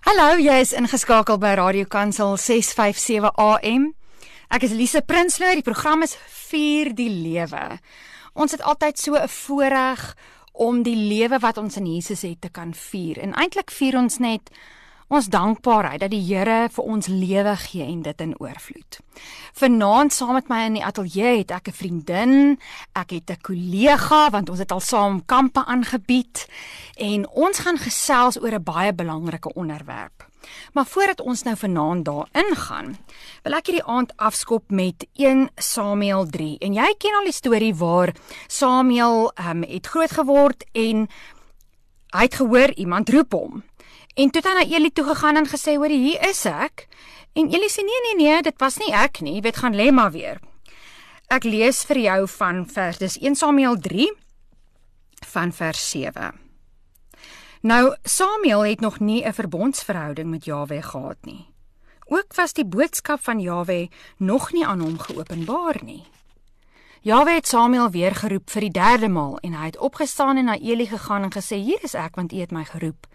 Hallo, jy is ingeskakel by Radio Kansel 657 AM. Ek is Lise Prinsloo. Die program is Vier die Lewe. Ons het altyd so 'n voorreg om die lewe wat ons in Jesus het te kan vier. En eintlik vier ons net ons dankbaarheid dat die Here vir ons lewe gee en dit in oorvloed. Vanaand saam met my in die ateljee het ek 'n vriendin, ek het 'n kollega want ons het al saam kampe aangebied en ons gaan gesels oor 'n baie belangrike onderwerp. Maar voordat ons nou vanaand daarin gaan, wil ek hierdie aand afskop met 1 Samuel 3. En jy ken al die storie waar Samuel ehm um, het groot geword en hy het gehoor iemand roep hom. En toe het hy na Eli toe gegaan en gesê: "Hoor, hier is ek." En Eli sê: "Nee, nee, nee, dit was nie ek nie. Jy weet, gaan lê maar weer." Ek lees vir jou van vers dis 1 Samuel 3 van vers 7. Nou Samuel het nog nie 'n verbondsverhouding met Jaweh gehad nie. Ook was die boodskap van Jaweh nog nie aan hom geopenbaar nie. Jaweh het Samuel weer geroep vir die derde maal en hy het opgestaan en na Eli gegaan en gesê: "Hier is ek want U het my geroep."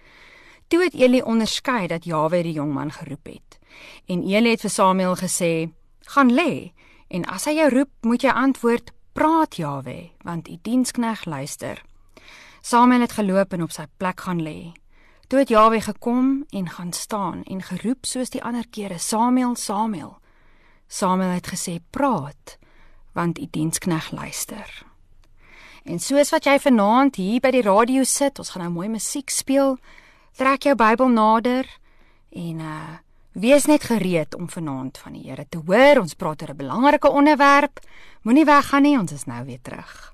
Toe het Eli onderskei dat Jaweh die jong man geroep het. En Eli het vir Samuel gesê: "Gaan lê en as hy jou roep, moet jy antwoord: Praat Jaweh, want u dienskneg luister." Samuel het geloop en op sy plek gaan lê. Toe het Jaweh gekom en gaan staan en geroep soos die ander kere: "Samuel, Samuel." Samuel het gesê: "Praat, want u dienskneg luister." En soos wat jy vanaand hier by die radio sit, ons gaan nou mooi musiek speel trek jou Bybel nader en uh wees net gereed om vanaand van die Here te hoor. Ons praat oor 'n belangrike onderwerp. Moenie weggaan nie, ons is nou weer terug.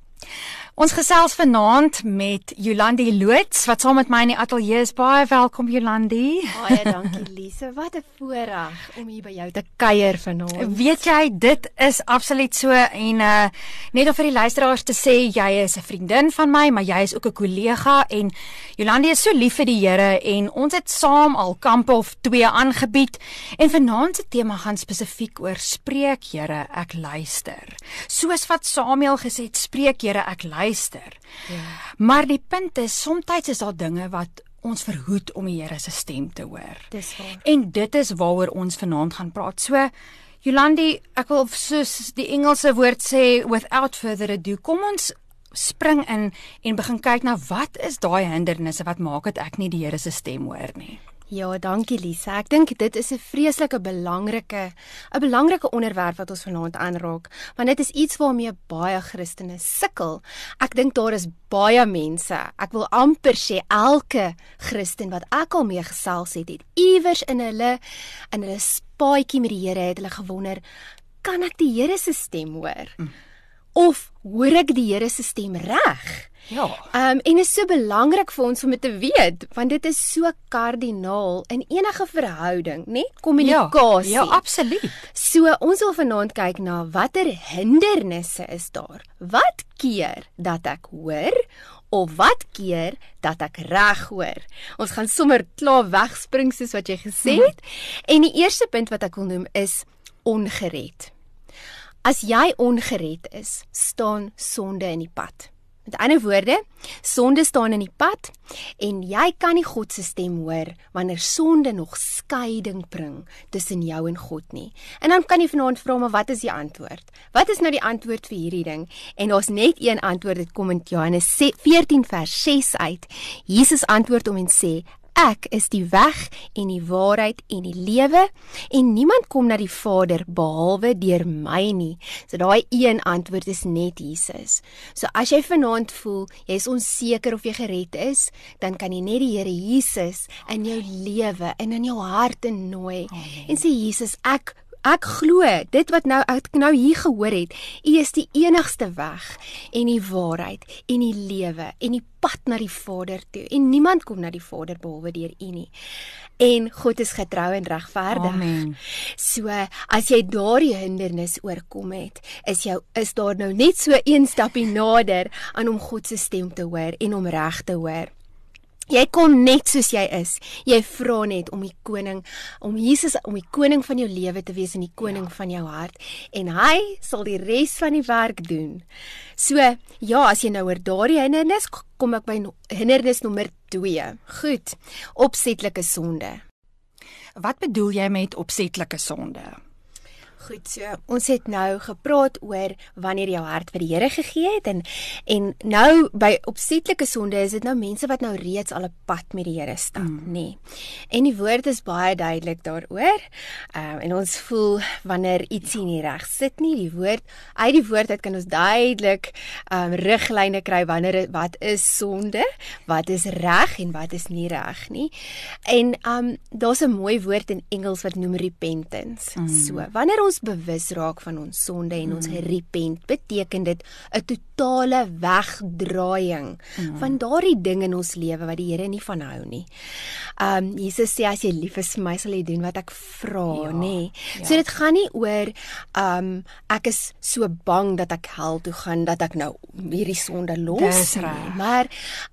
Ons gesels vanaand met Jolandi Loots wat saam met my in die ateljee is. Baie welkom Jolandi. Baie dankie Lise. Wat 'n voorreg om hier by jou te kuier vanaand. Weet jy, dit is absoluut so en uh net om vir die luisteraars te sê jy is 'n vriendin van my, maar jy is ook 'n kollega en Jolandi is so lief vir die Here en ons het saam al kampe of twee aangebied en vanaand se tema gaan spesifiek oor spreek Here, ek luister. Soos wat Samuel gesê het, spreek Here, ek luister. Ja. Maar die punt is soms is daar dinge wat ons verhoed om die Here se stem te hoor. Dis waar. En dit is waaroor ons vanaand gaan praat. So Jolandi, ek wil soos die Engelse woord sê without further ado, kom ons spring in en begin kyk na wat is daai hindernisse wat maak dat ek nie die Here se stem hoor nie. Ja, dankie Lisa. Ek dink dit is 'n vreeslike belangrike 'n belangrike onderwerp wat ons vanaand aanraak, want dit is iets waarmee baie Christene sukkel. Ek dink daar is baie mense. Ek wil amper sê elke Christen wat ek al mee gesels het, het iewers in hulle in hulle spaadjie met die Here het hulle gewonder, kan ek die Here se stem hoor? Mm. Of hoor ek die Here se stem reg? Ja. Ehm um, en is so belangrik vir ons om dit te weet want dit is so kardinaal in enige verhouding, né? Kommunikasie. Ja, ja, absoluut. So ons wil vanaand kyk na watter hindernisse is daar? Wat keer dat ek hoor of wat keer dat ek reg hoor? Ons gaan sommer klaar wegspring soos wat jy gesê het. Hmm. En die eerste punt wat ek wil noem is ongered. As jy ongered is, staan sonde in die pad. Met ander woorde, sonde staan in die pad en jy kan nie God se stem hoor wanneer sonde nog skeiding bring tussen jou en God nie. En dan kan jy vanaand vra maar wat is die antwoord? Wat is nou die antwoord vir hierdie ding? En daar's net een antwoord dit kom in Johannes 14 vers 6 uit. Jesus antwoord hom en sê Ek is die weg en die waarheid en die lewe en niemand kom na die Vader behalwe deur my nie. So daai een antwoord is net Jesus. So as jy vanaand voel jy is onseker of jy gered is, dan kan jy net die Here Jesus in jou lewe en in jou hart nooi Amen. en sê Jesus, ek Ek glo dit wat nou ek nou hier gehoor het, U is die enigste weg en die waarheid en die lewe en die pad na die Vader toe. En niemand kom na die Vader behalwe deur U nie. En God is getrou en regverdig. Amen. So as jy daardie hindernis oorkom het, is jou is daar nou net so een stapie nader aan om God se stem te hoor en om reg te hoor. Jy kom net soos jy is. Jy vra net om die koning, om Jesus om die koning van jou lewe te wees en die koning ja. van jou hart en hy sal die res van die werk doen. So, ja, as jy nou oor daardie hindernis kom ek by hindernis nommer 2. Goed. Opsetlike sonde. Wat bedoel jy met opsetlike sonde? Goed so. Ons het nou gepraat oor wanneer jou hart vir die Here gegee het en en nou by opsetlike sonde is dit nou mense wat nou reeds al 'n pad met die Here stap, mm. nê. Nee. En die woord is baie duidelik daaroor. Ehm um, en ons voel wanneer ietsie nie reg sit nie, die woord uit die woord uit kan ons duidelik ehm um, riglyne kry wanneer wat is sonde, wat is reg en wat is nie reg nie. En ehm um, daar's 'n mooi woord in Engels wat noem repentance. Mm. So, wanneer ons bewus raak van ons sonde en ons hmm. repent, beteken dit 'n totale wegdraaiing mm. van daardie ding in ons lewe wat die Here nie van hou nie. Um Jesus sê as jy lief is vir my sal jy doen wat ek vra, ja, nê. Ja. So dit gaan nie oor um ek is so bang dat ek hel toe gaan dat ek nou hierdie sonde los nie, maar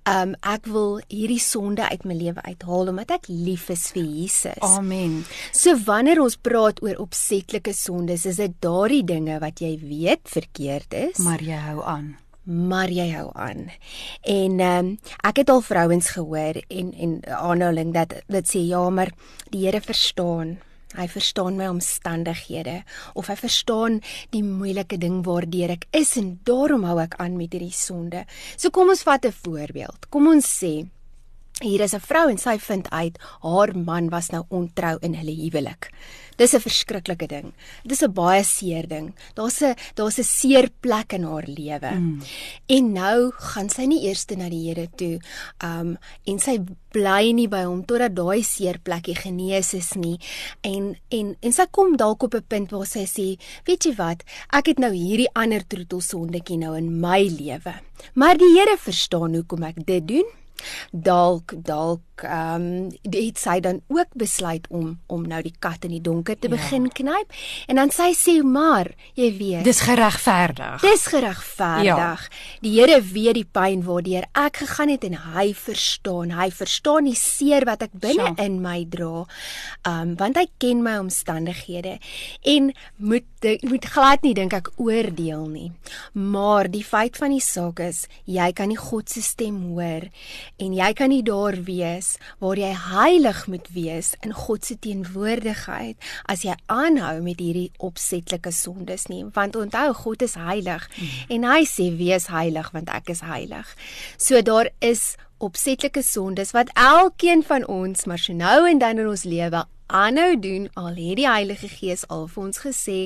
um ek wil hierdie sonde uit my lewe uithaal omdat ek lief is vir Jesus. Amen. So wanneer ons praat oor opsetlike sondes, is dit daardie dinge wat jy weet verkeerd is, maar jy hou aan maar jy hou aan. En ehm um, ek het al vrouens gehoor en en aanhaling dat dit sê ja, maar die Here verstaan. Hy verstaan my omstandighede of hy verstaan die moeilike ding waardeur ek is en daarom hou ek aan met hierdie sonde. So kom ons vat 'n voorbeeld. Kom ons sê hier is 'n vrou en sy vind uit haar man was nou ontrou in hulle huwelik. Dis 'n verskriklike ding. Dis 'n baie seer ding. Daar's 'n daar's 'n seer plek in haar lewe. Mm. En nou gaan sy nie eers na die Here toe, um en sy bly nie by hom totdat daai seer plekkie genees is nie. En en en sy kom dalk op 'n punt waar sy sê, "Weet jy wat? Ek het nou hierdie ander troetel sondetjie nou in my lewe." Maar die Here verstaan hoekom ek dit doen dalk dalk ehm um, het sy dan ook besluit om om nou die kat in die donker te ja. begin knyp en dan sy sê maar jy weet dis geregverdig dis geregverdig ja. die Here weet die pyn waardeur ek gegaan het en hy verstaan hy verstaan die seer wat ek binne ja. in my dra ehm um, want hy ken my omstandighede en moet moet glad nie dink ek oordeel nie maar die feit van die saak is jy kan nie God se stem hoor en jy kan nie daar wees waar jy heilig moet wees in God se teenwoordigheid as jy aanhou met hierdie opsetlike sondes nie want onthou God is heilig mm. en hy sê wees heilig want ek is heilig so daar is opsetlike sondes wat elkeen van ons maar so nou en dan in ons lewe aanhou doen al het die Heilige Gees al vir ons gesê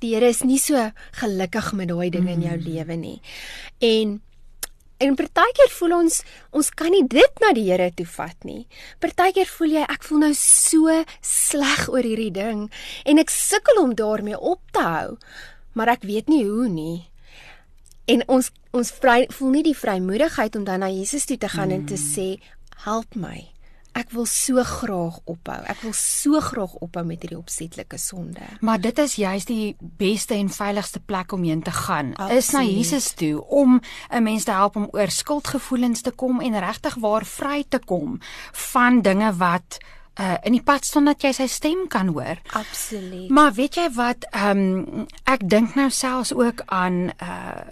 die Here is nie so gelukkig met daai dinge in jou mm. lewe nie en En partykeer voel ons ons kan nie dit na die Here toe vat nie. Partykeer voel jy ek voel nou so sleg oor hierdie ding en ek sukkel om daarmee op te hou, maar ek weet nie hoe nie. En ons ons vry, voel nie die vrymoedigheid om dan na Jesus toe te gaan mm. en te hmm. sê help my. Ek wil so graag ophou. Ek wil so graag ophou met hierdie opsetlike sonde. Maar dit is juist die beste en veiligste plek om heen te gaan. Absoluut. Is na Jesus toe om 'n mens te help om oor skuldgevoelens te kom en regtig waar vry te kom van dinge wat uh in die pad staan dat jy sy stem kan hoor. Absoluut. Maar weet jy wat ehm um, ek dink nou selfs ook aan uh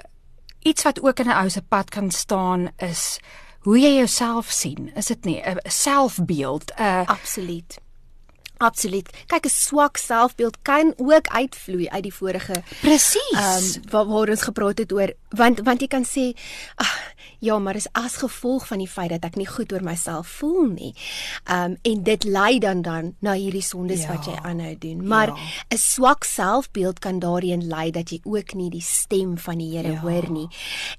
iets wat ook in 'n ou se pad kan staan is hoe jy jouself sien. Is dit nie 'n selfbeeld? 'n uh, Absoluut. Absoluut. Kyk, 'n swak selfbeeld kan ook uitvloei uit die vorige Presies. Ehm um, waar, waar ons gepraat het oor want want jy kan sê ag ja, maar dis as gevolg van die feit dat ek nie goed oor myself voel nie. Ehm um, en dit lei dan dan na hierdie sondes ja, wat jy aanhou doen. Maar 'n ja. swak selfbeeld kan daarin lei dat jy ook nie die stem van die Here ja. hoor nie.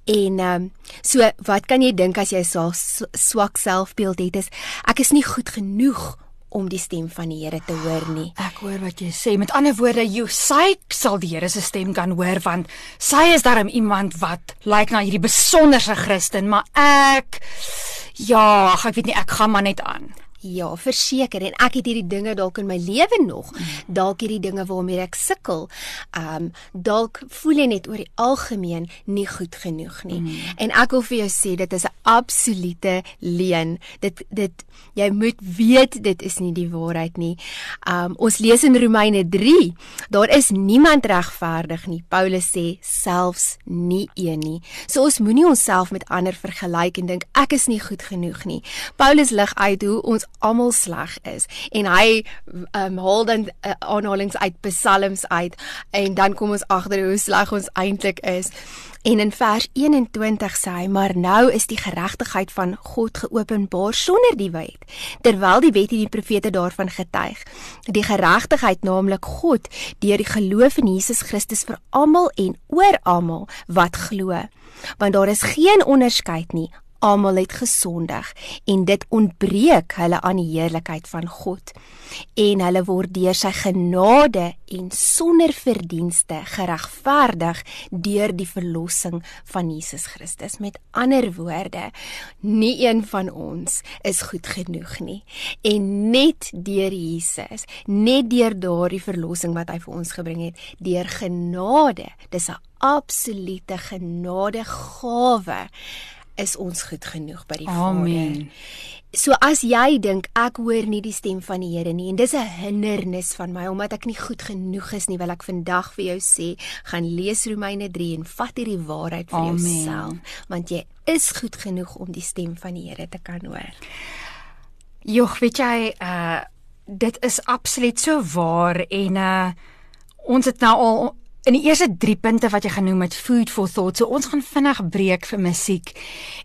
En ehm um, so wat kan jy dink as jy so swak selfbeeld het is ek is nie goed genoeg om die stem van die Here te hoor nie. Ek hoor wat jy sê. Met ander woorde, jy sy sal die Here se stem kan hoor want sy is darem iemand wat lyk like na hierdie besonderse Christen, maar ek ja, ek weet nie, ek gaan maar net aan. Ja, verseker en ek het hierdie dinge dalk in my lewe nog. Dalk hierdie dinge waarmee ek sukkel. Um dalk voel jy net oor die algemeen nie goed genoeg nie. Mm. En ek wil vir jou sê dit is 'n absolute leuen. Dit dit jy moet weet dit is nie die waarheid nie. Um ons lees in Romeine 3, daar is niemand regverdig nie. Paulus sê selfs nie een nie. So ons moenie onsself met ander vergelyk en dink ek is nie goed genoeg nie. Paulus lig uit hoe ons almal sleg is en hy um, haal dan uh, aanhalings uit psalms uit en dan kom ons agter hoe sleg ons eintlik is. En in vers 21 sê hy: "Maar nou is die geregtigheid van God geopenbaar sonder die wet, terwyl die wet en die profete daarvan getuig. Die geregtigheid, naamlik God, deur die geloof in Jesus Christus vir almal en oor almal wat glo. Want daar is geen onderskeid nie, almal het gesondig en dit ontbreek hulle aan die heerlikheid van God. En hulle word deur sy genade en sonder verdienste geregverdig deur die verlossing van Jesus Christus. Met ander woorde nie een van ons is goed genoeg nie. En net deur Jesus net deur daardie verlossing wat hy vir ons gebring het deur genade dis 'n absolute genadegawe is ons goed genoeg by die Vader. So as jy dink ek hoor nie die stem van die Here nie en dis 'n hindernis van my omdat ek nie goed genoeg is nie, wil ek vandag vir jou sê, gaan lees Romeine 3 en vat hierdie waarheid vir jouself, want jy is goed genoeg om die stem van die Here te kan hoor. Jogg, weet jy, uh dit is absoluut so waar en uh ons het nou al In die eerste 3 punte wat jy genoem het, food for thought, so ons gaan vinnig breek vir musiek.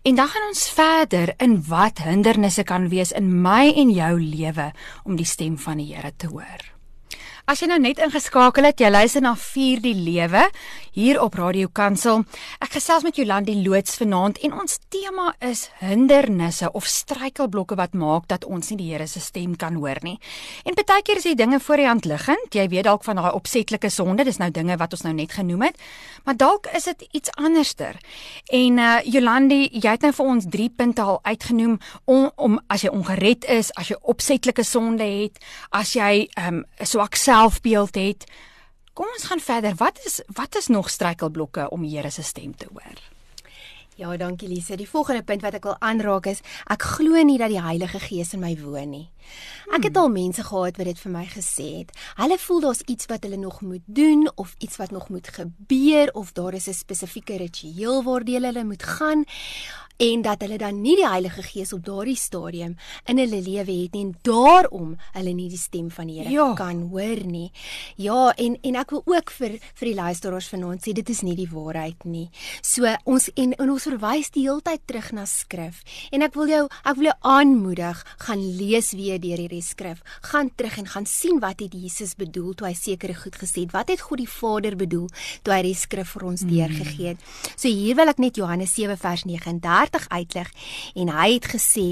En dan gaan ons verder in wat hindernisse kan wees in my en jou lewe om die stem van die Here te hoor. As jy nou net ingeskakel het, jy luister na Vier die Lewe hier op Radio Kansel. Ek gesels met Jolandi Loots vanaand en ons tema is hindernisse of struikelblokke wat maak dat ons nie die Here se stem kan hoor nie. En baie keer is die dinge voor die hand liggend. Jy weet dalk van daai opsetlike sonde, dis nou dinge wat ons nou net genoem het. Maar dalk is dit iets anderster. En uh Jolandi, jy het nou vir ons 3 punte al uitgenoem om om as jy ongered is, as jy opsetlike sonde het, as jy ehm um, swak selfbeeld het. Kom ons gaan verder. Wat is wat is nog struikelblokke om die Here se stem te hoor? Ja, dankie Lise. Die volgende punt wat ek wil aanraak is ek glo nie dat die Heilige Gees in my woon nie. Ek het al mense gehad wat dit vir my gesê het. Hulle voel daar's iets wat hulle nog moet doen of iets wat nog moet gebeur of daar is 'n spesifieke ritueel waardeur hulle moet gaan en dat hulle dan nie die Heilige Gees op daardie stadium in hulle lewe het nie en daarom hulle nie die stem van die Here ja. kan hoor nie. Ja, en en ek wil ook vir vir die luisteraars vanaand sê dit is nie die waarheid nie. So ons en, en ons verwys die hele tyd terug na skrif. En ek wil jou ek wil jou aanmoedig, gaan lees weer deur hierdie skrif. Gaan terug en gaan sien wat het Jesus bedoel toe hy sekere goed gesê het. Wat het God die Vader bedoel toe hy die skrif vir ons mm. deurgegee het. So hier wil ek net Johannes 7 vers 39 30 uitlig en hy het gesê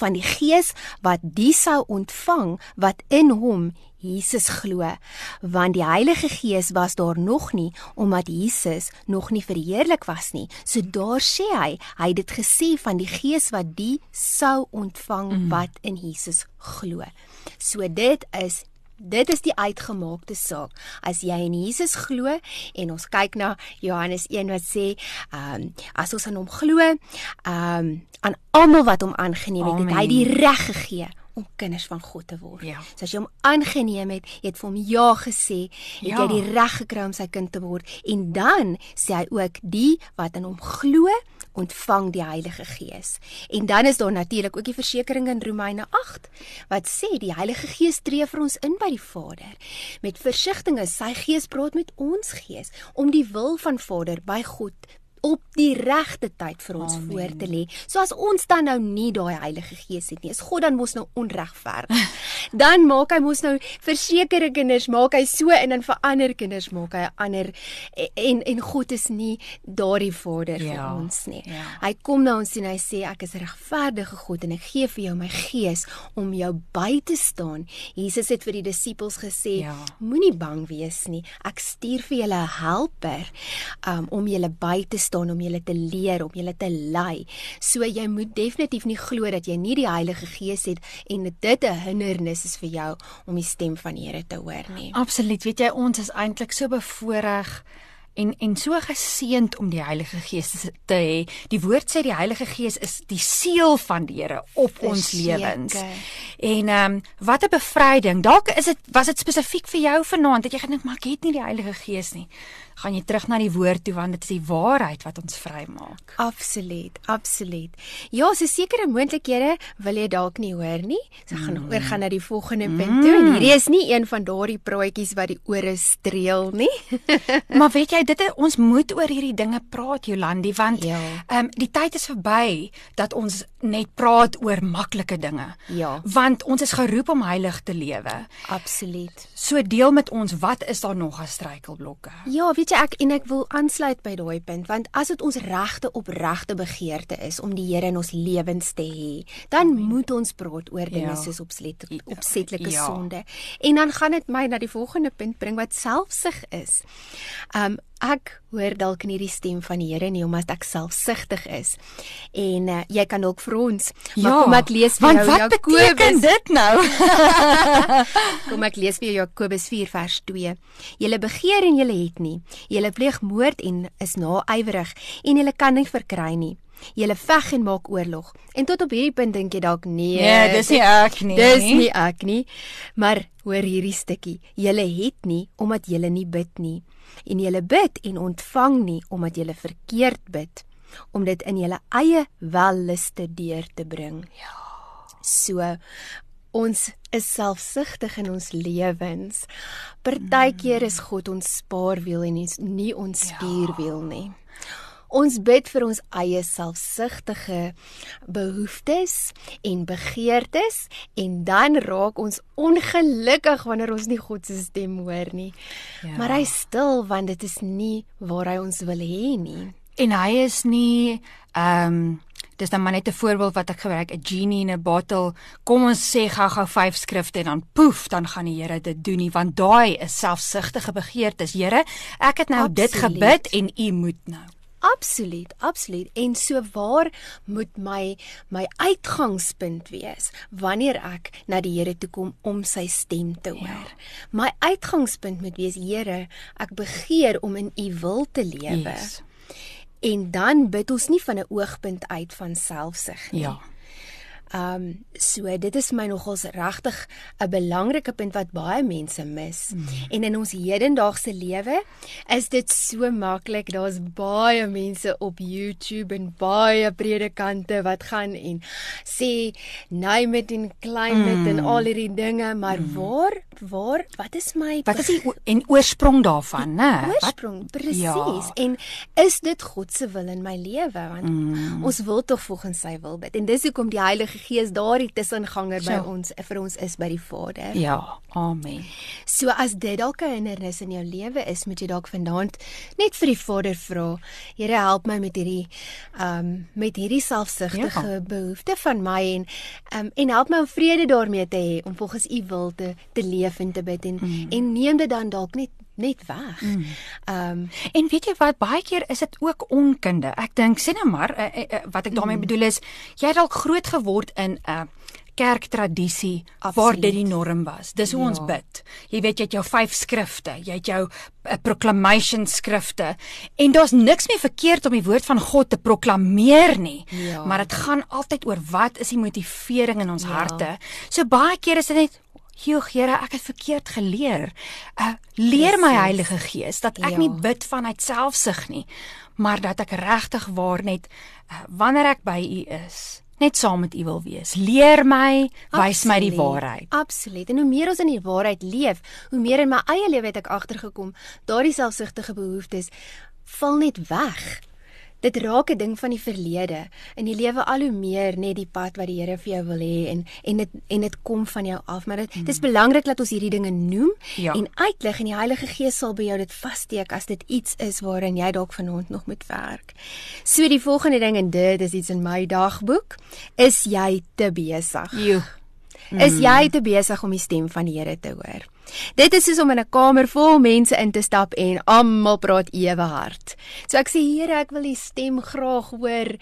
van die gees wat die sou ontvang wat in hom Jesus glo want die Heilige Gees was daar nog nie omdat Jesus nog nie verheerlik was nie so daar sê hy hy het dit gesê van die gees wat die sou ontvang mm. wat in Jesus glo so dit is Dit is die uitgemaakte saak. As jy in Jesus glo en ons kyk na Johannes 1 wat sê, ehm um, as ons aan hom glo, ehm um, aan almal wat hom aangeneem het, Amen. het hy die reg gegee om kinders van God te word. Ja. So as jy hom aangeneem het, jy het vir hom ja gesê, het ja. jy die reg gekry om sy kind te word en dan sê hy ook die wat in hom glo ontvang die Heilige Gees. En dan is daar natuurlik ook die versekering in Romeine 8 wat sê die Heilige Gees tree vir ons in by die Vader. Met versigtiging is sy Gees praat met ons gees om die wil van Vader by God op die regte tyd vir ons Amen. voor te lê. So as ons dan nou nie daai Heilige Gees het nie, is God dan mos nou onregverdig. dan maak hy mos nou versekerde kinders, maak hy so en dan vir ander kinders maak hy ander en en God is nie daardie Vader ja. vir ons nie. Ja. Hy kom na ons en hy sê ek is regverdige God en ek gee vir jou my Gees om jou by te staan. Jesus het vir die disippels gesê, ja. moenie bang wees nie. Ek stuur vir julle 'n helper um, om julle by te staan staan om julle te leer, om julle te lei. So jy moet definitief nie glo dat jy nie die Heilige Gees het en dit 'n hindernis is vir jou om die stem van die Here te hoor nie. Absoluut. Weet jy, ons is eintlik so bevoorreg en en so geseënd om die Heilige Gees te hê. Die woord sê die Heilige Gees is die seël van die Here op Verseker. ons lewens. En ehm um, wat 'n bevryding. Dalk is dit was dit spesifiek vir jou vanaand dat jy gedink maar ek het nie die Heilige Gees nie gaan jy terug na die woord toe want dit is die waarheid wat ons vrymaak. Absoluut, absoluut. Ja, so sekere moontlikhede wil jy dalk nie hoor nie. So gaan mm. oor gaan na die volgende punt toe en hierdie is nie een van daardie praatjies wat die ore streel nie. maar weet jy, dit is, ons moet oor hierdie dinge praat Jolandi want Ja. ehm um, die tyd is verby dat ons net praat oor maklike dinge. Ja. Want ons is geroep om heilig te lewe. Absoluut. So deel met ons wat is daar nog as struikelblokke? Ja, weet jy ek en ek wil aansluit by daai punt want as dit ons regte opregte begeerte is om die Here in ons lewens te hê, dan Amen. moet ons praat oor dinge Ja. soos opslet, opsetlike Ja. sonde. En dan gaan dit my na die volgende punt bring wat selfsug is. Um ek hoor dalk nie die stem van die Here nie omdat ek selfsugtig is. En uh, jy kan dalk vir ons maar kom ek lees vir want jou wat beteken Jakobus dit nou? Kom ek lees vir jou Jakobus 4 vers 2. Julle begeer en julle het nie. Julle pleeg moord en is naaiwerig en julle kan nie verkry nie. Julle veg en maak oorlog. En tot op hierdie punt dink jy dalk nee. Nee, dis nie ek nie. Dis nie ek nie. Maar hoor hierdie stukkie. Julle het nie omdat julle nie bid nie. En julle bid en ontvang nie omdat julle verkeerd bid om dit in julle eie welluste deur te bring. Ja. So ons is selfsugtig in ons lewens. Partykeer is God ons spaarwiel en nie ons stuurwiel nie. Ons bid vir ons eie selfsugtige behoeftes en begeertes en dan raak ons ongelukkig wanneer ons nie God se stem hoor nie. Ja. Maar hy stil want dit is nie waar hy ons wil hê nie. En hy is nie ehm um, dis dan maar net 'n voorbeeld wat ek gebruik, 'n genie in 'n bottle. Kom ons sê gou-gou vyf skrifte en dan poef, dan gaan die Here dit doen nie, want daai is selfsugtige begeertes. Here, ek het nou dit Absoluut. gebid en u moet nou. Absoluut, absoluut. En so waar moet my my uitgangspunt wees wanneer ek na die Here toe kom om sy stem te hoor. Ja. My uitgangspunt moet wees, Here, ek begeer om in U wil te lewe. Yes. En dan bid ons nie van 'n oogpunt uit van selfsug nie. Ja. Um so dit is my nogals regtig 'n belangrike punt wat baie mense mis. Mm. En in ons hedendaagse lewe is dit so maklik. Daar's baie mense op YouTube en baie predikante wat gaan en sê name it en claim it mm. en al hierdie dinge, maar mm. waar waar wat is my Wat is die en oorsprong daarvan, né? Oorsprong presies Ja. en is dit God se wil in my lewe want mm. ons wil tog volgens sy wil bid en dis hoekom die Heilige Gees daardie tussenganger by So. ons vir ons is by die Vader. Ja, amen. So as dit dalk 'n hindernis in jou lewe is, moet jy dalk vanaand net vir die Vader vra. Here help my met hierdie um met hierdie selfsugtige ja. behoefte van my en um en help my om vrede daarmee te hê om volgens U wil te te leef en te bid en mm. en neem dit dan dalk net net weg. Mm. Um En weet jy wat, baie keer is dit ook onkunde. Ek dink sê nou maar uh, uh, uh, wat ek daarmee mm. bedoel is jy het dalk groot geword in 'n uh, kerktradisie waar dit die norm was. Dis hoe ja. ons bid. Jy weet jy het jou vyf skrifte, jy het jou uh, proclamation skrifte en daar's niks meer verkeerd om die woord van God te proklameer nie. Ja. Maar dit gaan altyd oor wat is die motivering in ons Ja. harte. So baie keer is dit net Joe, Here, ek het verkeerd geleer. Uh leer my. Heilige Gees dat ek Ja. nie bid vanuit selfsug nie, maar dat ek regtig waar net uh, wanneer ek by U is, net saam met U wil wees. Leer my, wys my die waarheid. Absoluut. En hoe meer ons in die waarheid leef, hoe meer in my eie lewe het ek agtergekom, daardie selfsugtige behoeftes val net weg. Dit raak 'n ding van die verlede en jy lewe al hoe meer net die pad wat die Here vir jou wil hê en en dit en dit kom van jou af maar dit dis belangrik dat ons hierdie dinge noem Ja. en uitlig en die Heilige Gees sal by jou dit vassteek as dit iets is waarin jy dalk vanaand nog moet werk. So die volgende ding en dit is iets in my dagboek, is jy te besig? Joe. Is jy te besig om die stem van die Here te hoor? Dit is soos om in 'n kamer vol mense in te stap en almal praat ewe hard. So ek sê Here, ek wil u stem graag hoor,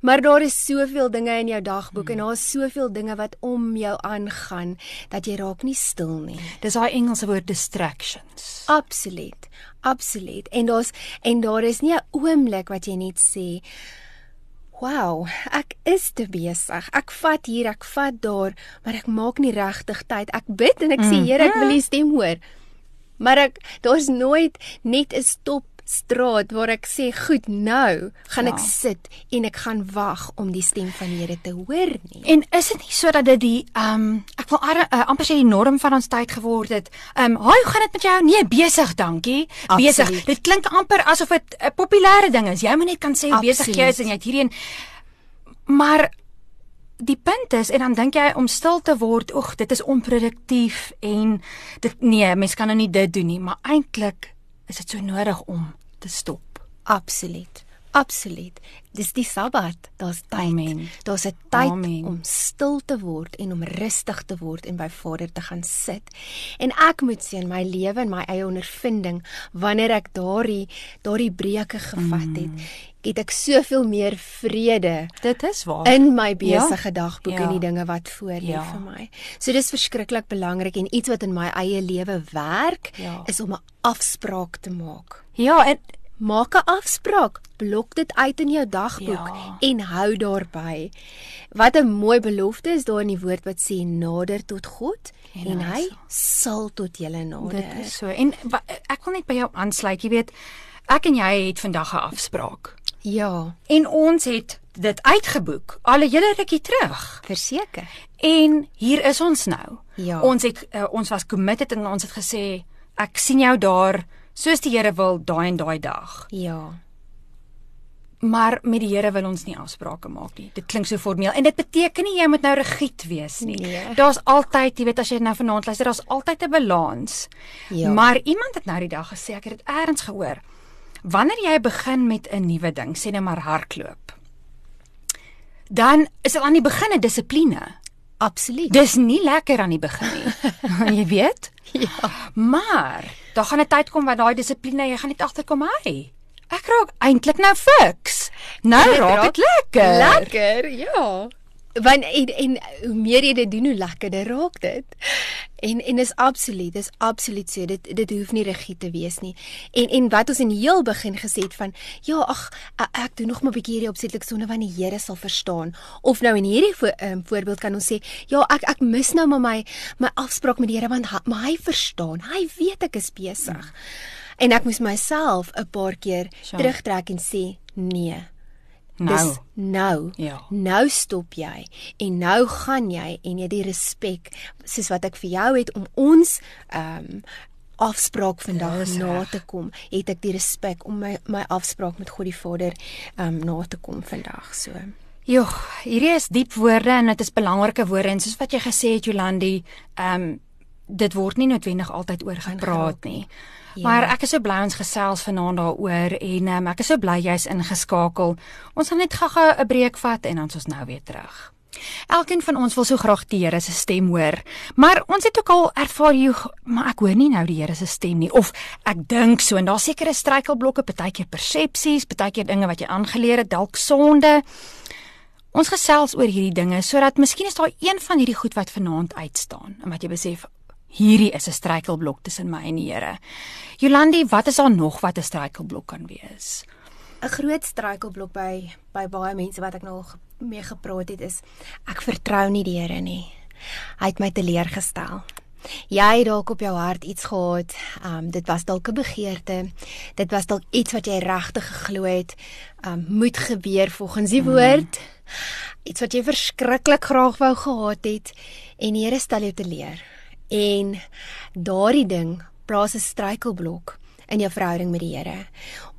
maar daar is soveel dinge in jou dagboek en daar is soveel dinge wat om jou aangaan dat jy raak nie stil nie. Dis daai Engelse woord distractions. Absoluut. Absoluut. En daar's en daar is nie 'n oomblik wat jy net sê Wow, ek is te besig. Ek vat hier, ek vat daar, maar ek maak nie regtig tyd. Ek bid en ek sê Here, ek wil U stem hoor. Maar ek daar's nooit net 'n stop straat waar ek sê, "Goed, nou gaan Ja. ek sit en ek gaan wag om die stem van die Here te hoor nie." En is dit nie so dat dit die ehm um, ek wil ar, uh, amper sê die norm van ons tyd geword het? Ehm um, "Haai, hoe gaan dit met jou?" Nee, besig, dankie. Besig. Dit klink amper asof dit 'n populêre ding is. Jy moet net kan sê hoe besig jy is en jy het hierheen. Maar die punt is en dan dink jy om stil te word, oeg, dit is onproduktief en dit nee, mens kan nou nie dit doen nie, maar eintlik is dit so nodig om te stop. Absoluut. Absoluut. Dis die Sabbat. Daar's tyd. Amen. Daar's 'n tyd Amen. om stil te word en om rustig te word en by Vader te gaan sit. En ek moet sê in my lewe en my eie ondervinding, wanneer ek daardie daardie breuke gevat het, Mm. Het ek soveel meer vrede Dit is waar. in my besige dagboek Ja. en die dinge wat voor lê Ja. vir my. So dis verskriklik belangrik en iets wat in my eie lewe werk Ja. is om 'n afspraak te maak. ja, en Maak 'n afspraak, blok dit uit in jou dagboek Ja. en hou daarby. Wat 'n mooi belofte is daar in die woord wat sê nader tot God En en, hy hy sal tot julle nader. Dit is so. En ek wil net by jou aansluit. Jy weet, ek en jy het vandag 'n afspraak. Ja, En ons het dit uitgeboek al 'n hele rukkie terug. verseker. En hier is ons nou. Ja. Ons het uh, ons was committed en ons het gesê ek sien jou daar soos die Here wil daai en daai dag. Ja. Maar met die Here wil ons nie afsprake maak nie. Dit klink so formeel en dit beteken nie jy moet nou rigied wees nie. Nee. Daar's altyd, jy weet as jy nou vanaand luister, daar's altyd 'n balans. Ja. Maar iemand het nou die dag gesê, ek het dit eers gehoor. Wanneer jy begin met 'n nuwe ding, sê net maar hardloop. Dan is dit aan die begin 'n dissipline. Absoluut. Dis nie lekker aan die begin nie. jy weet? Ja. Maar daar gaan 'n tyd kom waar daai dissipline, jy gaan net agterkom, hy. Ek raak eintlik nou fiks. Nou Dit raak dit lekker. Lekker, ja. Want en, en hoe meer jy dit doen, hoe lekkerder raak dit. En en is absoluut, dis absoluut so. Dit dit hoef nie rigied te wees nie. En en wat ons in die heel begin gesê het van ja, ag ek, doen nog maar 'n bietjie hierdie opsetlik sonde want die Here sal verstaan. Of nou in hierdie vo, um, voorbeeld kan ons sê, ja, ek ek mis nou maar my my afspraak met die Here want hy, maar hy verstaan. Hy weet ek is besig. Mm. En ek moes myself 'n paar keer Sja. terugtrek en sê, nee. Nou. Dis nou. Ja. Nou stop jy en nou gaan jy en jy die respek soos wat ek vir jou het om ons ehm um, afspraak vandag Dis na te kom, het ek die respek om my my afspraak met God die Vader ehm um, na te kom vandag so. Joh, hierdie is diep woorde en dit is belangrike woorde en soos wat jy gesê het Jolandi, ehm um, dit word nie noodwendig altyd oor gepraat nie. Ja. Maar ek is so bly ons gesels vanaand daaroor en um, ek is so bly jy's ingeskakel. Ons gaan net gou-gou 'n breek vat en dan is ons nou weer terug. Elkeen van ons wil so graag die Here se stem hoor, maar ons het ook al ervaar jy, maar ek hoor nie nou die Here se stem nie of ek dink so en daar's sekere struikelblokke, partykeer persepsies, partykeer dinge wat jy aangeleer het, dalk sonde. Ons gesels oor hierdie dinge sodat miskien is daar een van hierdie goed wat vanaand uitstaan en wat jy besef hierdie is 'n struikelblok tussen my en die Here. Jolandi, wat is daar nog wat 'n struikelblok kan wees? 'n Groot struikelblok by by baie mense wat ek nou al mee gepraat het is ek vertrou nie die Here nie. Hy het my teleurgestel. Jy het dalk op jou hart iets gehad. Um dit was dalk 'n begeerte. Dit was dalk iets wat jy regtig geglo het um moet gebeur volgens die woord. Iets wat jy verskriklik graag wou gehad het en die Here stel jou teleur. En daardie ding plaas 'n struikelblok in jou verhouding met die Here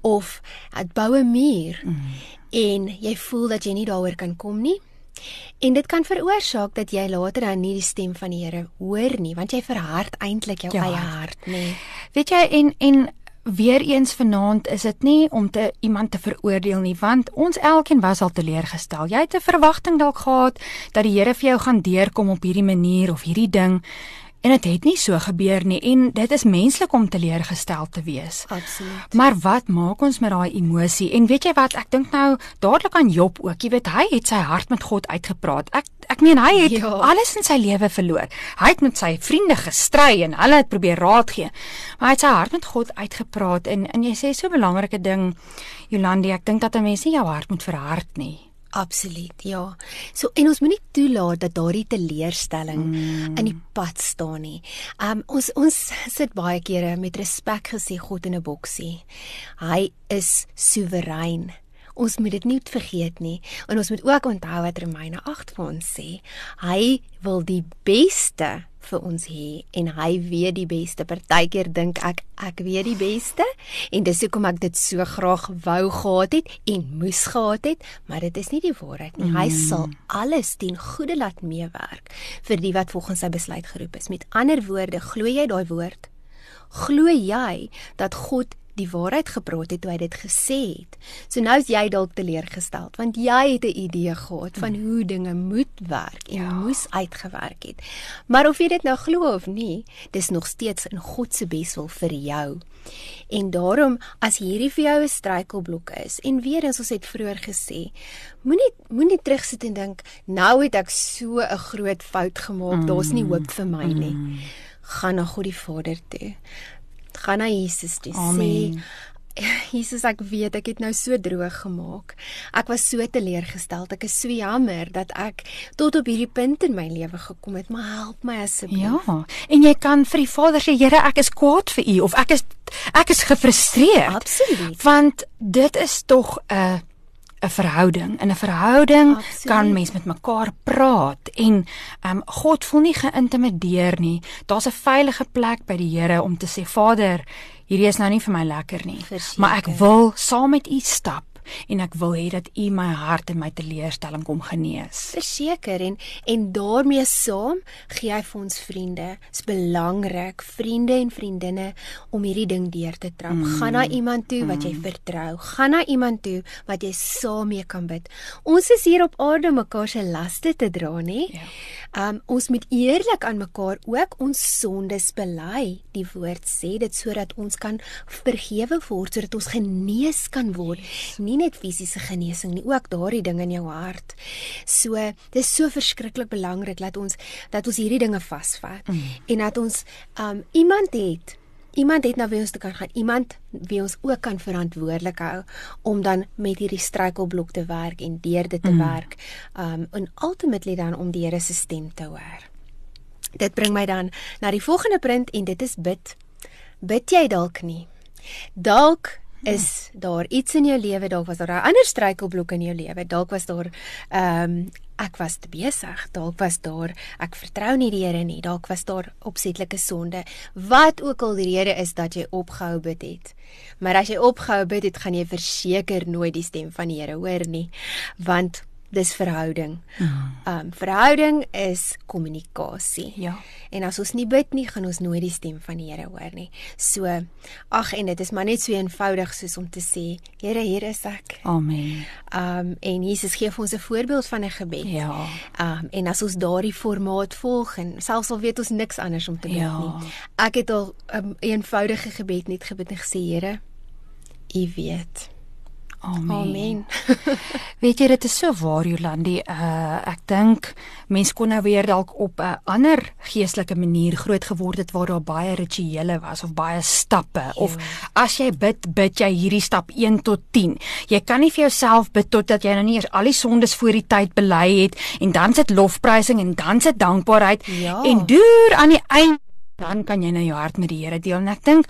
of dit bou 'n muur mm. en jy voel dat jy nie daaroor kan kom nie. En dit kan veroorsaak dat jy later dan nie die stem van die Here hoor nie, want jy verhard eintlik jou Jou eie hart. nê. Weet jy en en weer eens vanaand is dit nie om te iemand te veroordeel nie want ons elkeen was al teleurgestel. Jy het 'n verwagting dalk gehad dat die Here vir jou gaan deurkom op hierdie manier of hierdie ding en dit het nie so gebeur nie en dit is menslik om teleurgestel te wees. Absoluut. Maar wat maak ons met daai emosie? En weet jy wat, ek dink nou dadelik aan Job ook. Jy weet, hy het sy hart met God uitgepraat. Ek ek meen hy het ja. alles in sy lewe verloor. Hy het met sy vriende gestry en hulle het probeer raad gee. Maar hy het sy hart met God uitgepraat en en jy sê so 'n belangrike ding, Jolandi, ek dink dat 'n mens nie jou hart moet verhard nie. Absoluut, ja. So en ons moenie toelaat dat daardie teleurstelling mm. in die pad staan nie. Um ons ons sit baie kere met respek gesê God in 'n boksie. Hy is soewerein. Ons moet dit nie vergeet nie en ons moet ook onthou wat Romeine 8 vir ons sê. Hy wil die beste vir ons hê en hy weet die beste. Partykeer dink ek ek weet die beste en dis hoekom ek dit so graag wou gehad het en moes gehad het, maar dit is nie die waarheid nie. Hy mm. sal alles ten goeie laat meewerk vir die wat volgens sy besluit geroep is. Met ander woorde, glo jy daai woord? Glo jy dat God die waarheid gepraat het toe hy dit gesê het. So nou is jy dalk teleurgesteld want jy het 'n idee gehad van hmm. hoe dinge moet werk en ja. moes uitgewerk het. Maar of jy dit nou glo of nie, dis nog steeds in God se beswil vir jou. En daarom as hierdie vir jou 'n struikelblok is en weer eens ons het vroeër gesê, moenie moenie terugsit en dink nou het ek so 'n groot fout gemaak, mm. daar's nie hoop vir my nie. Mm. Gaan na God die Vader toe gaan na Jesus toe Amen. sê Jesus ek weet ek het nou so droog gemaak. Ek was so teleurgesteld. Ek is so jammer dat ek tot op hierdie punt in my lewe gekom het, maar help my asseblief. Ja. En jy kan vir die Vader sê, Here, ek is kwaad vir U of ek is ek is gefrustreerd. Absoluut. Want dit is tog 'n 'n verhouding. In 'n verhouding Absoluut. kan mens met mekaar praat en ehm um, God voel nie geïntimideer nie. Daar's 'n veilige plek by die Here om te sê Vader, hierdie is nou nie vir my lekker nie, Verseker. maar ek wil saam met U stap en ek wil hê dat U my hart en my teleurstelling kom genees. Verseker en en daarmee saam gee hy vir ons vriende. Dit is belangrik vriende en vriendinne om hierdie ding deur te trap. Mm. Gaan na iemand toe wat jy mm. vertrou. Gaan na iemand toe wat jy saam mee kan bid. Ons is hier op aarde om mekaar se laste te dra, nê? Ja. Um ons moet eerlik aan mekaar ook ons sondes bely. Die woord sê dit sodat ons kan vergewe word, sodat ons genees kan word. Yes. Nie net fisiese genesing nie, ook daardie ding in jou hart. So, dit is so verskriklik belangrik dat ons dat ons hierdie dinge vasvat mm. en dat ons um iemand het Iemand het na wie ons te kan gaan, iemand wie ons ook kan verantwoordelik hou om dan met hierdie struikelblok te werk en deur dit te mm. werk. Um en ultimately dan om die Here se stem te hoor. Dit bring my dan na die volgende punt en dit is bid. Bid jy dalk nie? Dalk is daar iets in jou lewe dalk was daar 'n ander struikelblok in jou lewe dalk was daar ehm um, ek was te besig dalk was daar ek vertrou nie die Here nie dalk was daar opsetlike sonde wat ook al die rede is dat jy opgehou bid het. Maar as jy opgehou bid het gaan jy verseker nooit die stem van die Here hoor nie want dis verhouding. Mm. Um verhouding is kommunikasie. Ja. En as ons nie bid nie, gaan ons nooit die stem van die Here hoor nie. So ag en dit is maar net so eenvoudig soos om te sê, Here, hier is ek. Amen. Um en Jesus gee vir ons 'n voorbeeld van 'n gebed. Ja. Um en as ons daardie formaat volg en selfs al weet ons niks anders om te bid ja. nie. Ek het al 'n um, eenvoudige gebed net gebid en gesê, Here, U weet. Amen. Amen. Weet jy dit is so waar Jolandi, uh ek dink mense kon nou weer dalk op 'n ander geestelike manier groot geword het waar daar baie rituele was of baie stappe ja. of as jy bid, bid jy hierdie stap 1 tot 10. Jy kan nie vir jouself bid totdat jy nou nie eers al die sondes voor die tyd bely het en dan sit lofprysing en dan sit dankbaarheid ja. en deur aan die einde dan kan jy nou jou hart met die Here deel. En ek dink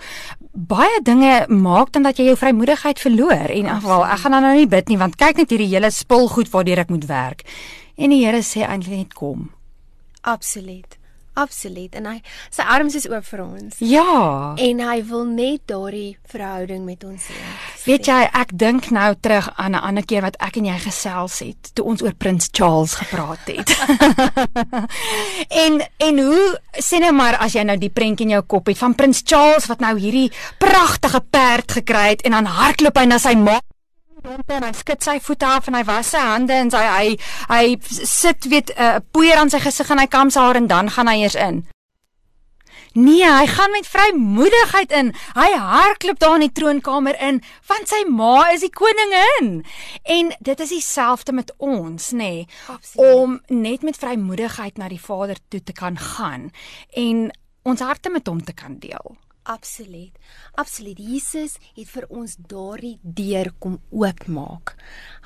baie dinge maak dan dat jy jou vrymoedigheid verloor. En afval ek gaan dan nou nie bid nie want kyk net hierdie hele spul goed waardeur ek moet werk. En die Here sê eintlik net kom. Absoluut Absoluut. En hy sy arms is oop vir ons. Ja. En hy wil net daardie verhouding met ons hê. Weet jy, ek dink nou terug aan 'n ander keer wat ek en jy gesels het toe ons oor Prins Charles gepraat het. en en hoe sê nou maar as jy nou die prentjie in jou kop het van Prins Charles wat nou hierdie pragtige perd gekry het en dan hardloop hy na sy ma rond en hy skud sy voete af en hy was sy hande en sy hy hy sit weet 'n uh, eh, poeier aan sy gesig en hy kam sy haar en dan gaan hy eers in. Nee, hy gaan met vrymoedigheid in. Hy hardloop daar in die troonkamer in, want sy ma is die koningin. En dit is dieselfde met ons, nê, nee, om net met vrymoedigheid na die Vader toe te kan gaan en ons harte met hom te kan deel. Absoluut. Absoluut. Jesus het vir ons daardie deur kom oopmaak.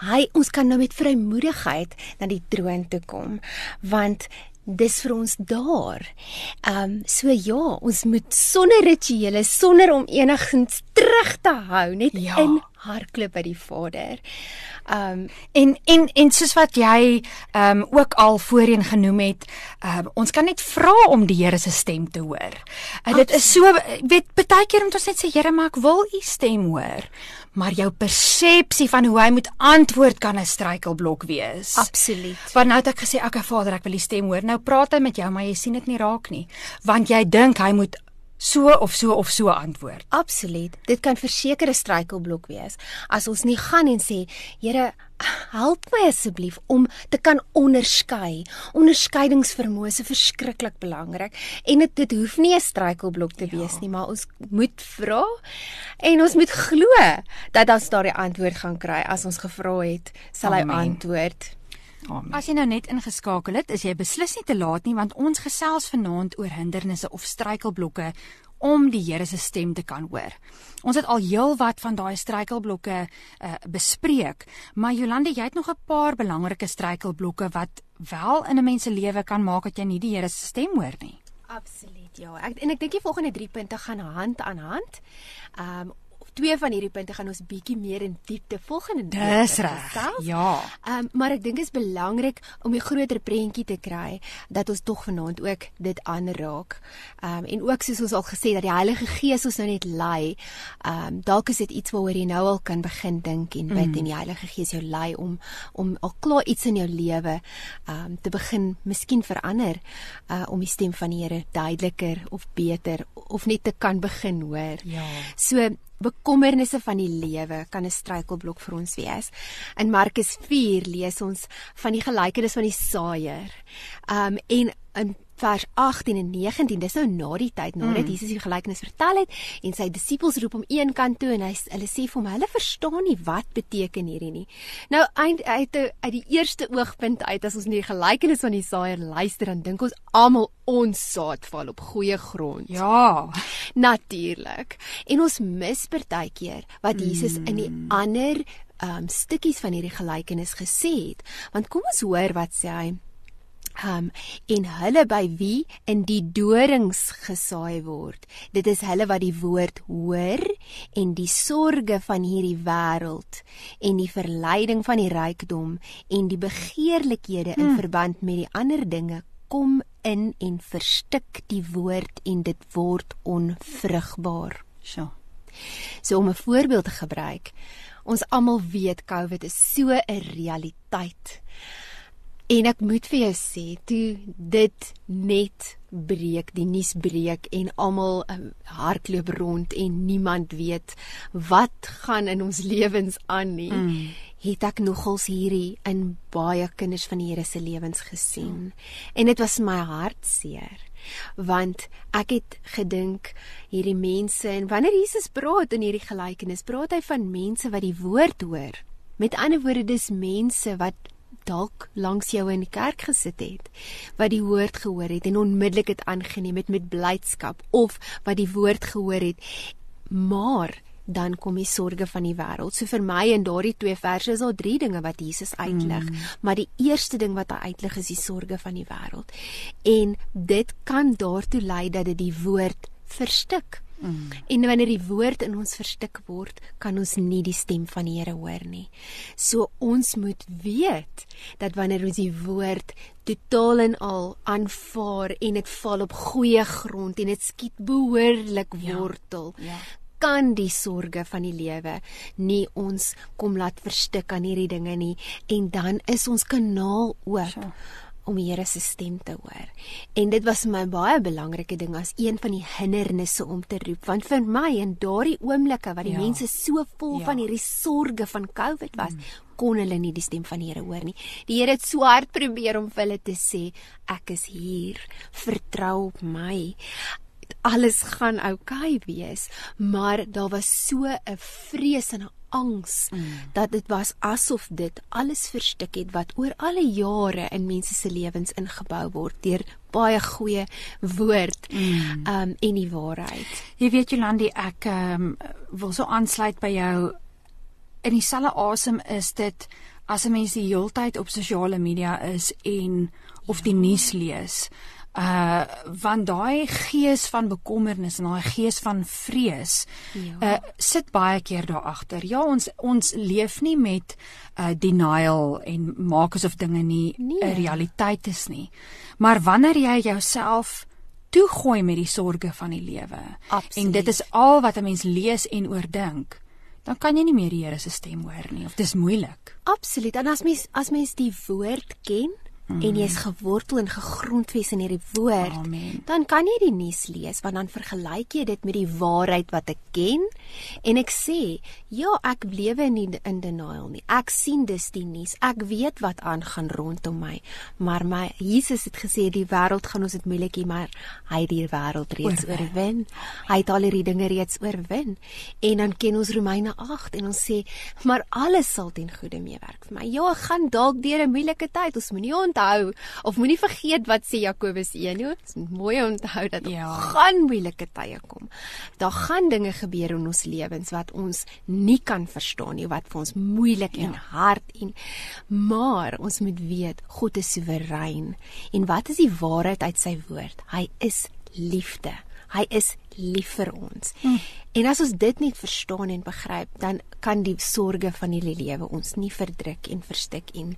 Hy ons kan nou met vrymoedigheid na die troon toe kom want dis vir ons daar. Ehm um, so ja, ons moet sonder rituele, sonder om enigsins terug te hou, net ja. in hardloop by die Vader. Ehm um, en en en soos wat jy ehm um, ook al voorheen genoem het, ehm um, ons kan net vra om die Here se stem te hoor. En dit is so weet baie keer moet ons net sê Here, maar ek wil u stem hoor maar jou persepsie van hoe hy moet antwoord kan 'n struikelblok wees. Absoluut. Want nou het ek gesê, "Oké Vader, ek wil die stem hoor." Nou praat hy met jou, maar jy sien dit nie raak nie, want jy dink hy moet so of so of so antwoord. Absoluut. Dit kan verseker 'n struikelblok wees as ons nie gaan en sê, Here, help my asseblief om te kan onderskei. Onderskeidingsvermoë is verskriklik belangrik en dit dit hoef nie 'n struikelblok te ja. wees nie, maar ons moet vra en ons moet glo dat ons daardie antwoord gaan kry as ons gevra het, sal Amen. hy antwoord. Amen. As jy nou net ingeskakel het, is jy beslis nie te laat nie want ons gesels vanaand oor hindernisse of struikelblokke om die Here se stem te kan hoor. Ons het al heelwat van daai struikelblokke uh, bespreek, maar Jolande, jy het nog 'n paar belangrike struikelblokke wat wel in 'n mens se lewe kan maak dat jy nie die Here se stem hoor nie. Absoluut, ja. Ek en ek dink die volgende 3 punte gaan hand aan hand. Ehm um, twee van hierdie punte gaan ons bietjie meer in diepte volgende Dis reg. Ja. Ehm um, maar ek dink dit is belangrik om 'n groter prentjie te kry dat ons tog vanaand ook dit aanraak. Ehm um, en ook soos ons al gesê dat die Heilige Gees ons nou net lei. Ehm um, dalk is dit iets waaroor jy nou al kan begin dink en bid mm. en die Heilige Gees jou lei om om al klaar iets in jou lewe ehm um, te begin miskien verander uh om die stem van die Here duideliker of beter of net te kan begin hoor. Ja. So bekommernisse van die lewe kan 'n struikelblok vir ons wees. In Markus 4 lees ons van die gelykenis van die saaiër. Um en in vers 18 en 19 dis nou na die tyd nadat mm. Jesus die gelykenis vertel het en sy disippels roep hom een kant toe en hy hulle sê vir hom hulle verstaan nie wat beteken hierdie nie. Nou eind uit uit die eerste oogpunt uit as ons na die gelykenis van die saaier luister dan dink ons almal ons saad val op goeie grond. Ja, natuurlik. En ons mis partykeer wat Jesus mm. in die mm. ander um stukkies van hierdie gelykenis gesê het. Want kom ons hoor wat sê hy um en hulle by wie in die dorings gesaai word. Dit is hulle wat die woord hoor en die sorge van hierdie wêreld en die verleiding van die rykdom en die begeerlikhede in hmm. verband met die ander dinge kom in en verstik die woord en dit word onvrugbaar. So so om 'n voorbeeld te gebruik. Ons almal weet covid is so 'n realiteit En ek moet vir jou sê, toe dit net breek, die nuus breek en almal um, hardloop rond en niemand weet wat gaan in ons lewens aan nie, mm. het ek nogals hierdie in baie kinders van die Here se lewens gesien. Mm. En dit was my hartseer want ek het gedink hierdie mense en wanneer Jesus praat in hierdie gelykenis, praat hy van mense wat die woord hoor. Met ander woorde, dis mense wat dalk langs jou in die kerk gesit het wat die woord gehoor het en onmiddellik dit aangeneem het met blydskap of wat die woord gehoor het maar dan kom die sorge van die wêreld. So vir my in daardie twee verse is daar drie dinge wat Jesus uitlig, mm. maar die eerste ding wat hy uitlig is die sorge van die wêreld. En dit kan daartoe lei dat dit die woord verstik. Mm. En wanneer die woord in ons verstik word, kan ons nie die stem van die Here hoor nie. So ons moet weet dat wanneer ons die woord totaal en al aanvaar en dit val op goeie grond en dit skiet behoorlik ja. wortel, ja. Ja kan die sorge van die lewe nie ons kom laat verstik aan hierdie dinge nie en dan is ons kanaal oop sure om die Here se stem te hoor. En dit was vir my baie belangrike ding as een van die hindernisse om te roep, want vir my in daardie oomblikke wat die ja. mense so vol ja. van hierdie sorge van COVID was, hmm. kon hulle nie die stem van die Here hoor nie. Die Here het so hard probeer om vir hulle te sê, ek is hier, vertrou op my. Alles gaan oukei okay wees, maar daar was so 'n vrees en 'n angs mm. dat dit was asof dit alles verstik het wat oor alle jare in mense se lewens ingebou word deur baie goeie woord mm. um en die waarheid. Jy weet Jolandi, ek um wil so aansluit by jou in dieselfde asem is dit as 'n mens die heeltyd op sosiale media is en of die nuus lees. Uh want daai gees van bekommernis en daai gees van vrees ja. uh sit baie keer daar agter. Ja, ons ons leef nie met uh denial en maak asof dinge nie 'n nee. realiteit is nie. Maar wanneer jy jouself toegooi met die sorges van die lewe en dit is al wat 'n mens lees en oordink, dan kan jy nie meer die Here se stem hoor nie of dis moeilik. Absoluut. En as mens as mens die woord ken, Mm. en jy's gewortel en gegrondves in hierdie woord, Amen. dan kan jy die nuus lees want dan vergelyk jy dit met die waarheid wat ek ken en ek sê, ja, ek lewe nie in denial nie. Ek sien dis die nuus. Ek weet wat aangaan rondom my. Maar my Jesus het gesê die wêreld gaan ons dit moeilik hê, maar hy het die wêreld reeds oorwin. oorwin. Hy het al hierdie dinge reeds oorwin. En dan ken ons Romeine 8 en ons sê, maar alles sal ten goeie meewerk vir my. Ja, ek gaan dalk deur 'n moeilike tyd. Ons moenie onthou of moenie vergeet wat sê Jakobus 1 nie. Dit is mooi onthou dat ja. gaan moeilike tye kom. Daar gaan dinge gebeur in ons lewens wat ons nie kan verstaan nie, wat vir ons moeilik ja. en hard en maar ons moet weet God is soewerein. En wat is die waarheid uit sy woord? Hy is liefde. Hy is lief vir ons. Hm. En as ons dit nie verstaan en begryp, dan kan die sorges van hierdie lewe ons nie verdruk en verstik en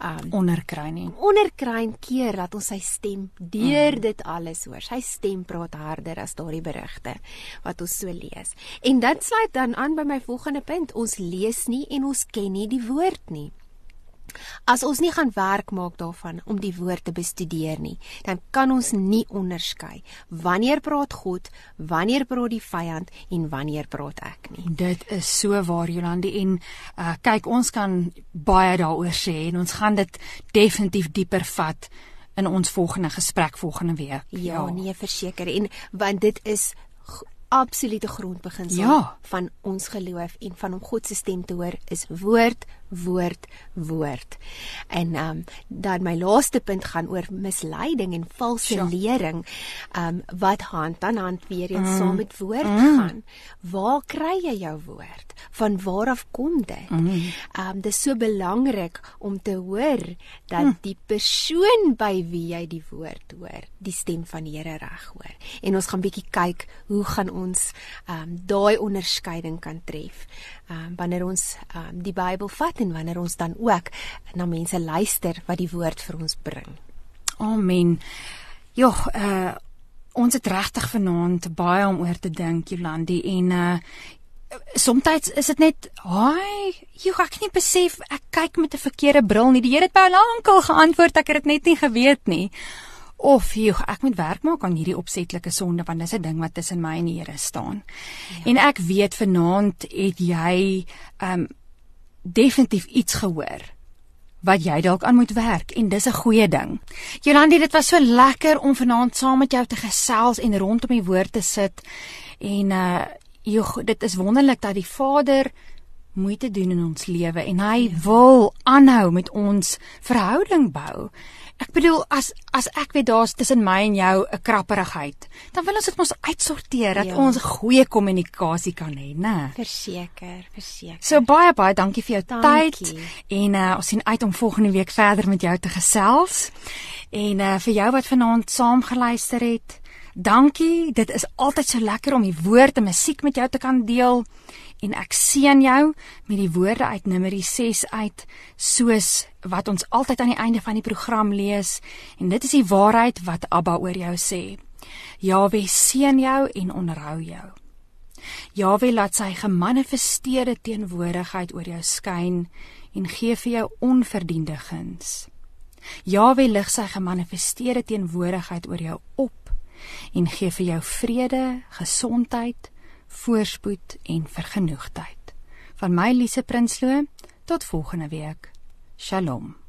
um onderkry nie. Onderkry keer dat ons sy stem deur hm. dit alles hoor. Sy stem praat harder as daardie berigte wat ons so lees. En dit sluit dan aan by my volgende punt. Ons lees nie en ons ken nie die woord nie. As ons nie gaan werk maak daarvan om die woord te bestudeer nie, dan kan ons nie onderskei wanneer praat God, wanneer praat die vyand en wanneer praat ek nie. Dit is so waar Jolandi en uh, kyk ons kan baie daaroor sê en ons gaan dit definitief dieper vat in ons volgende gesprek volgende week. Ja, ja. nee, verseker en want dit is absolute grondbeginsel ja. van ons geloof en van om God se stem te hoor is woord woord woord. En ehm um, dan my laaste punt gaan oor misleiding en valse ja. lering. Ehm um, wat hand aan hand weer eens mm. saam met woord mm. gaan. Waar kry jy jou woord? Van waar af kom dit? Mm. Ehm mm. um, dis so belangrik om te hoor dat mm. die persoon by wie jy die woord hoor, die stem van die Here reg hoor. En ons gaan bietjie kyk hoe gaan ons um, daai onderskeiding kan tref. Um, wanneer ons um, die Bybel vat en wanneer ons dan ook na mense luister wat die woord vir ons bring. Amen. Ja, uh ons het regtig vanaand baie om oor te dink, Jolandi en uh Soms is dit net, "Haai, jy ek nie besef ek kyk met 'n verkeerde bril nie. Die Here het baie lankal geantwoord, ek het dit net nie geweet nie." Of jy ek moet werk maak aan hierdie opsetlike sonde want dis 'n ding wat tussen my en die Here staan. Ja. En ek weet vanaand het jy um definitief iets gehoor wat jy dalk aan moet werk en dis 'n goeie ding. Jolandi, dit was so lekker om vanaand saam met jou te gesels en rondom die woord te sit. En uh jy dit is wonderlik dat die Vader moeite doen in ons lewe en hy ja. wil aanhou met ons verhouding bou. Ek bedoel as as ek weet daar's tussen my en jou 'n krapperigheid, dan wil ons dit mos uitsorteer dat ja. ons goeie kommunikasie kan hê, né? Verseker, verseker. So baie baie dankie vir jou dankie. tyd en uh, ons sien uit om volgende week verder met jou te gesels. En uh, vir jou wat vanaand saam geluister het, dankie. Dit is altyd so lekker om die woord en musiek met jou te kan deel en ek seën jou met die woorde uit Numeri 6 uit soos wat ons altyd aan die einde van die program lees en dit is die waarheid wat Abba oor jou sê. Jawe seën jou en onderhou jou. Jawe laat sy gemanifesteerde teenwoordigheid oor jou skyn en gee vir jou onverdiende guns. Jawe lig sy gemanifesteerde teenwoordigheid oor jou op en gee vir jou vrede, gesondheid, voorspoed en vergenoegdheid. Van my Lise Prinsloo tot volgende week. Shalom.